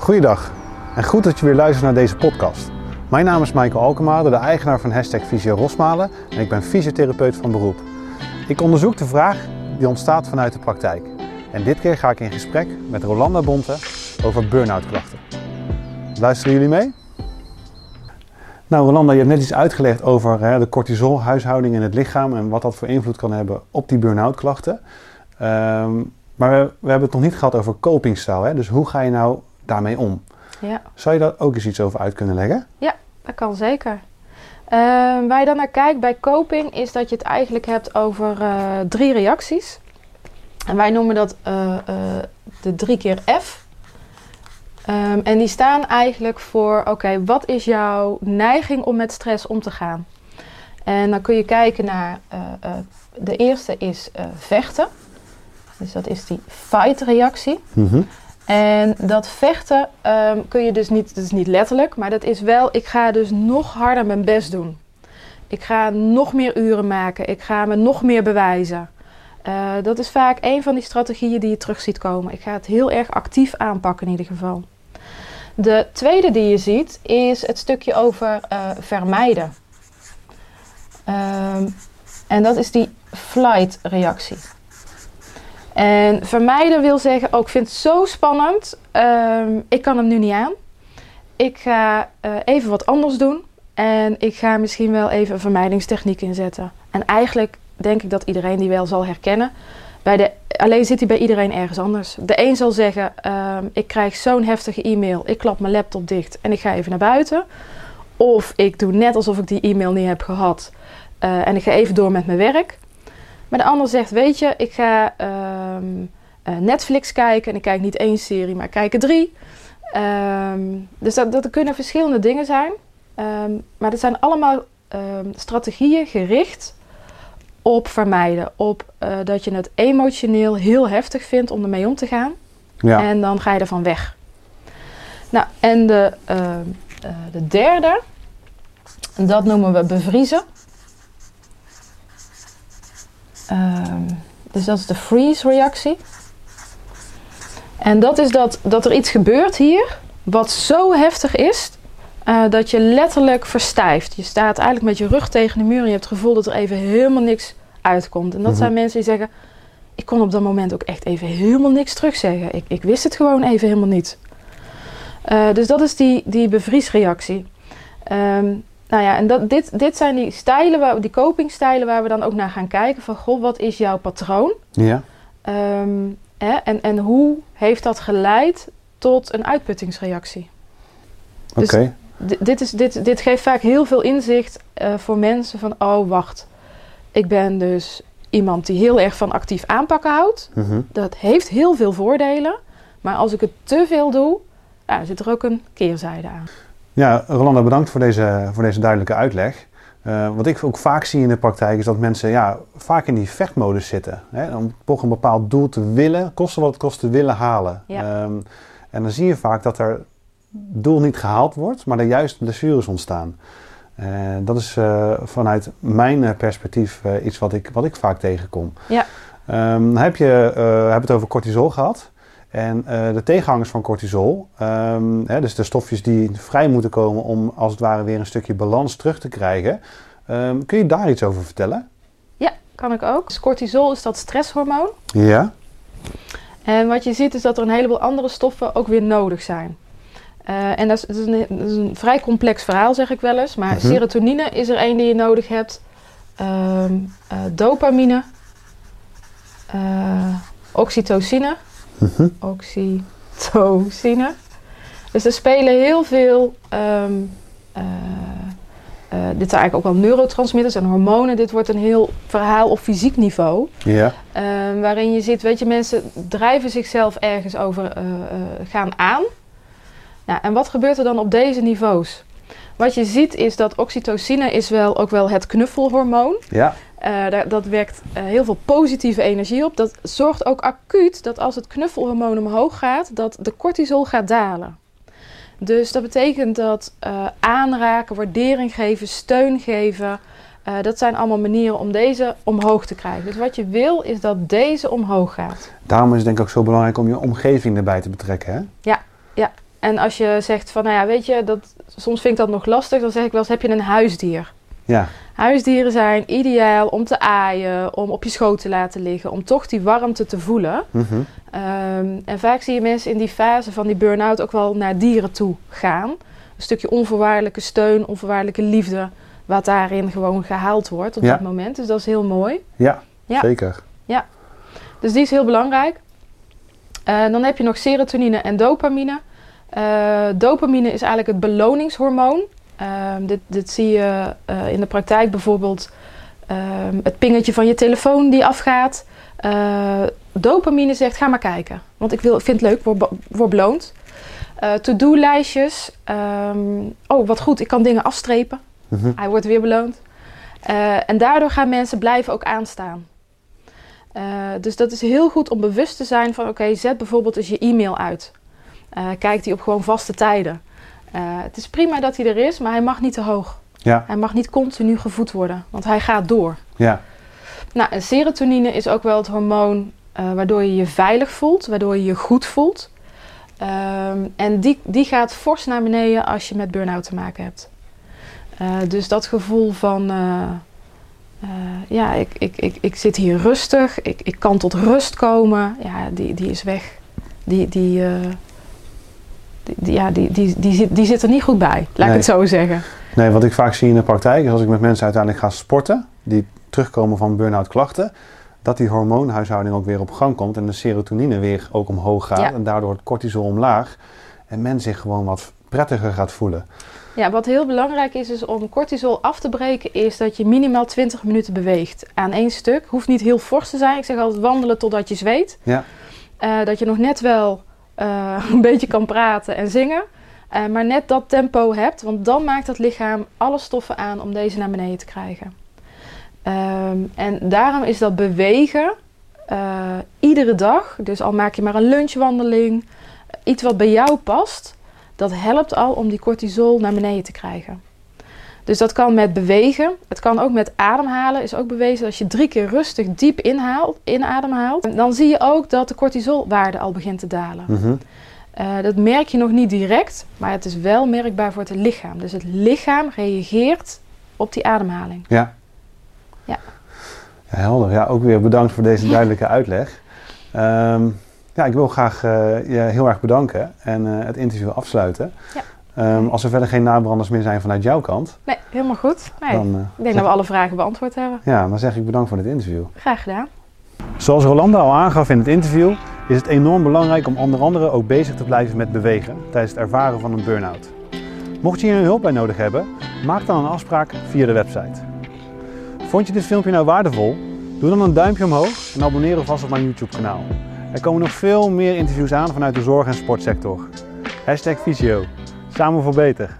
Goeiedag en goed dat je weer luistert naar deze podcast. Mijn naam is Michael Alkemade, de eigenaar van hashtag Fysio Rosmalen en ik ben fysiotherapeut van beroep. Ik onderzoek de vraag die ontstaat vanuit de praktijk. En dit keer ga ik in gesprek met Rolanda Bonte over burn-out klachten. Luisteren jullie mee? Nou Rolanda, je hebt net iets uitgelegd over hè, de cortisolhuishouding in het lichaam en wat dat voor invloed kan hebben op die burn-out klachten. Ehm, maar we, we, hebben het nog niet gehad over copingstijl. Dus hoe ga je nou daarmee om? Ja. Zou je daar ook eens iets over uit kunnen leggen? Ja, dat kan zeker. Uh, waar je dan naar kijkt bij coping is dat je het eigenlijk hebt over uh, drie reacties. En wij noemen dat uh, de drie keer F. Um, en die staan eigenlijk voor, oké, okay, wat is jouw neiging om met stress om te gaan? En dan kun je kijken naar, de eerste is vechten. Dus dat is die fight-reactie. Mm -hmm. En dat vechten um, kun je dus niet, dat is niet letterlijk, maar dat is wel, ik ga dus nog harder mijn best doen. Ik ga nog meer uren maken, ik ga me nog meer bewijzen. Uh, dat is vaak een van die strategieën die je terug ziet komen. Ik ga het heel erg actief aanpakken in ieder geval. De tweede die je ziet is het stukje over uh, vermijden. Um, en dat is die flight-reactie. En vermijden wil zeggen, ook oh, vind het zo spannend, um, ik kan hem nu niet aan. Ik ga uh, even wat anders doen en ik ga misschien wel even een vermijdingstechniek inzetten. En eigenlijk denk ik dat iedereen die wel zal herkennen. Bij de, alleen zit hij bij iedereen ergens anders. De een zal zeggen, um, ik krijg zo'n heftige e-mail, ik klap mijn laptop dicht en ik ga even naar buiten. Of ik doe net alsof ik die e-mail niet heb gehad uh, en ik ga even door met mijn werk. Maar de ander zegt, weet je, ik ga um, uh, Netflix kijken. En ik kijk niet één serie, maar ik kijk er drie. Um, dus dat, dat kunnen verschillende dingen zijn. Um, maar dat zijn allemaal strategieën gericht op vermijden. Op uh, dat je het emotioneel heel heftig vindt om ermee om te gaan. Ja. En dan ga je ervan weg. Nou, en de, uh, uh, de derde, dat noemen we bevriezen. Dus dat is de freeze-reactie. En dat is dat, dat er iets gebeurt hier wat zo heftig is uh, dat je letterlijk verstijft. Je staat eigenlijk met je rug tegen de muur en je hebt het gevoel dat er even helemaal niks uitkomt. En dat mm -hmm. zijn mensen die zeggen: Ik kon op dat moment ook echt even helemaal niks terugzeggen. Ik, ik wist het gewoon even helemaal niet. Uh, dus dat is die, die bevriesreactie. Um, nou ja, en dat, dit, dit zijn die stijlen, waar, die copingstijlen waar we dan ook naar gaan kijken. Van, goh, wat is jouw patroon? Ja. Um, hè, en, en hoe heeft dat geleid tot een uitputtingsreactie? Oké. Okay. Dus dit, is, dit, dit geeft vaak heel veel inzicht uh, voor mensen van... oh, wacht, ik ben dus iemand die heel erg van actief aanpakken houdt. Mm -hmm. Dat heeft heel veel voordelen. Maar als ik het te veel doe, nou, zit er ook een keerzijde aan. Ja, Rolanda, bedankt voor deze, voor deze duidelijke uitleg. Uh, wat ik ook vaak zie in de praktijk is dat mensen ja, vaak in die vechtmodus zitten. Hè, om toch een bepaald doel te willen, kosten wat het kost, te willen halen. Ja. Um, en dan zie je vaak dat er doel niet gehaald wordt, maar er juist blessures ontstaan. Uh, dat is uh, vanuit mijn perspectief iets wat ik, wat ik vaak tegenkom. Ja. Um, heb je heb het over cortisol gehad. En uh, de tegenhangers van cortisol, um, hè, dus de stofjes die vrij moeten komen om als het ware weer een stukje balans terug te krijgen. Um, kun je daar iets over vertellen? Ja, kan ik ook. Dus cortisol is dat stresshormoon. Ja. En wat je ziet is dat er een heleboel andere stoffen ook weer nodig zijn. Uh, en dat is, dat, is een, dat is, een, vrij complex verhaal, zeg ik wel eens. Maar Mhm. serotonine is er één die je nodig hebt. Um, uh, dopamine. Uh, oxytocine. Oxytocine. Dus er spelen heel veel. Um, uh, uh, dit zijn eigenlijk ook wel neurotransmitters en hormonen. Dit wordt een heel verhaal op fysiek niveau. Ja. Uh, waarin je ziet, weet je, mensen drijven zichzelf ergens over uh, gaan aan. Nou, en wat gebeurt er dan op deze niveaus? Wat je ziet is dat oxytocine is wel ook wel het knuffelhormoon. Ja. Uh, dat, werkt uh, heel veel positieve energie op. Dat zorgt ook acuut dat als het knuffelhormoon omhoog gaat, dat de cortisol gaat dalen. Dus dat betekent dat uh, aanraken, waardering geven, steun geven, dat zijn allemaal manieren om deze omhoog te krijgen. Dus wat je wil is dat deze omhoog gaat. Daarom is het denk ik ook zo belangrijk om je omgeving erbij te betrekken. Hè? Ja, ja. En als je zegt van, nou ja, weet je, dat, soms vind ik dat nog lastig, dan zeg ik wel eens, heb je een huisdier? Ja, Huisdieren zijn ideaal om te aaien, om op je schoot te laten liggen, om toch die warmte te voelen. mhm. Ehm, en vaak zie je mensen in die fase van die burn-out ook wel naar dieren toe gaan. Een stukje onvoorwaardelijke steun, onvoorwaardelijke liefde, wat daarin gewoon gehaald wordt op Ja. dat moment. Dus dat is heel mooi. ja, Ja. zeker. Dus die is heel belangrijk. Eh, dan heb je nog serotonine en dopamine. Eh, dopamine is eigenlijk het beloningshormoon. Ehm, dit, dit zie je eh, in de praktijk bijvoorbeeld ehm, het pingetje van je telefoon die afgaat. Eh, dopamine zegt ga maar kijken, want ik wil, vind het leuk, word, word beloond. Eh, To-do-lijstjes. Ehm, oh, wat goed, ik kan dingen afstrepen. Mhm. Hij wordt weer beloond. En daardoor gaan mensen blijven ook aanstaan. Dus dat is heel goed om bewust te zijn van... oké, zet bijvoorbeeld eens je e-mail uit. Kijk die op gewoon vaste tijden. Eh, het is prima dat hij er is, maar hij mag niet te hoog. Ja, Hij mag niet continu gevoed worden, want hij gaat door. ja, Nou, en serotonine is ook wel het hormoon eh, waardoor je je veilig voelt, waardoor je je goed voelt. Ehm, en die, die gaat fors naar beneden als je met burn-out te maken hebt. Eh, dus dat gevoel van, ja, ik, ik, ik, ik zit hier rustig, ik, ik kan tot rust komen, ja, die, die is weg. Die, die, die, die- ja, die, die, die, zit, die zit er niet goed bij, laat Nee. ik het zo zeggen. Nee, wat ik vaak zie in de praktijk is als ik met mensen uiteindelijk ga sporten, die terugkomen van burn-out klachten, dat die hormoonhuishouding ook weer op gang komt en de serotonine weer ook omhoog gaat Ja. en daardoor het cortisol omlaag en men zich gewoon wat prettiger gaat voelen. Ja, wat heel belangrijk is, is om cortisol af te breken, is dat je minimaal 20 minuten beweegt aan één stuk. Hoeft niet heel fors te zijn. Ik zeg altijd wandelen totdat je zweet. Ja. Eh, dat je nog net wel eh, een beetje kan praten en zingen. eh, maar net dat tempo hebt, want dan maakt het lichaam alle stoffen aan om deze naar beneden te krijgen. Ehm, en daarom is dat bewegen eh, iedere dag, dus al maak je maar een lunchwandeling, iets wat bij jou past, dat helpt al om die cortisol naar beneden te krijgen. Dus dat kan met bewegen. Het kan ook met ademhalen. Is ook bewezen als je drie keer rustig diep inhaalt, inademhaalt. Dan zie je ook dat de cortisolwaarde al begint te dalen. Mhm. Eh, dat merk je nog niet direct, maar het is wel merkbaar voor het lichaam. Dus het lichaam reageert op die ademhaling. Ja. Ja. Ja, helder. Ja, ook weer bedankt voor deze duidelijke uitleg. Ehm, ja, ik wil graag eh, je heel erg bedanken en eh, het interview afsluiten. Ja. Ehm, als er verder geen nabranders meer zijn vanuit jouw kant, Nee, helemaal goed. Nee, dan, eh, ik denk zeg, dat we alle vragen beantwoord hebben. ja, dan zeg ik bedankt voor dit interview. Graag gedaan. Zoals Rolanda al aangaf in het interview, is het enorm belangrijk om onder andere ook bezig te blijven met bewegen tijdens het ervaren van een burn-out. Mocht je hier hulp bij nodig hebben, maak dan een afspraak via de website. Vond je dit filmpje nou waardevol? Doe dan een duimpje omhoog en abonneer alvast op mijn YouTube kanaal. Er komen nog veel meer interviews aan vanuit de zorg- en sportsector. Hashtag Visio. Samen voor beter.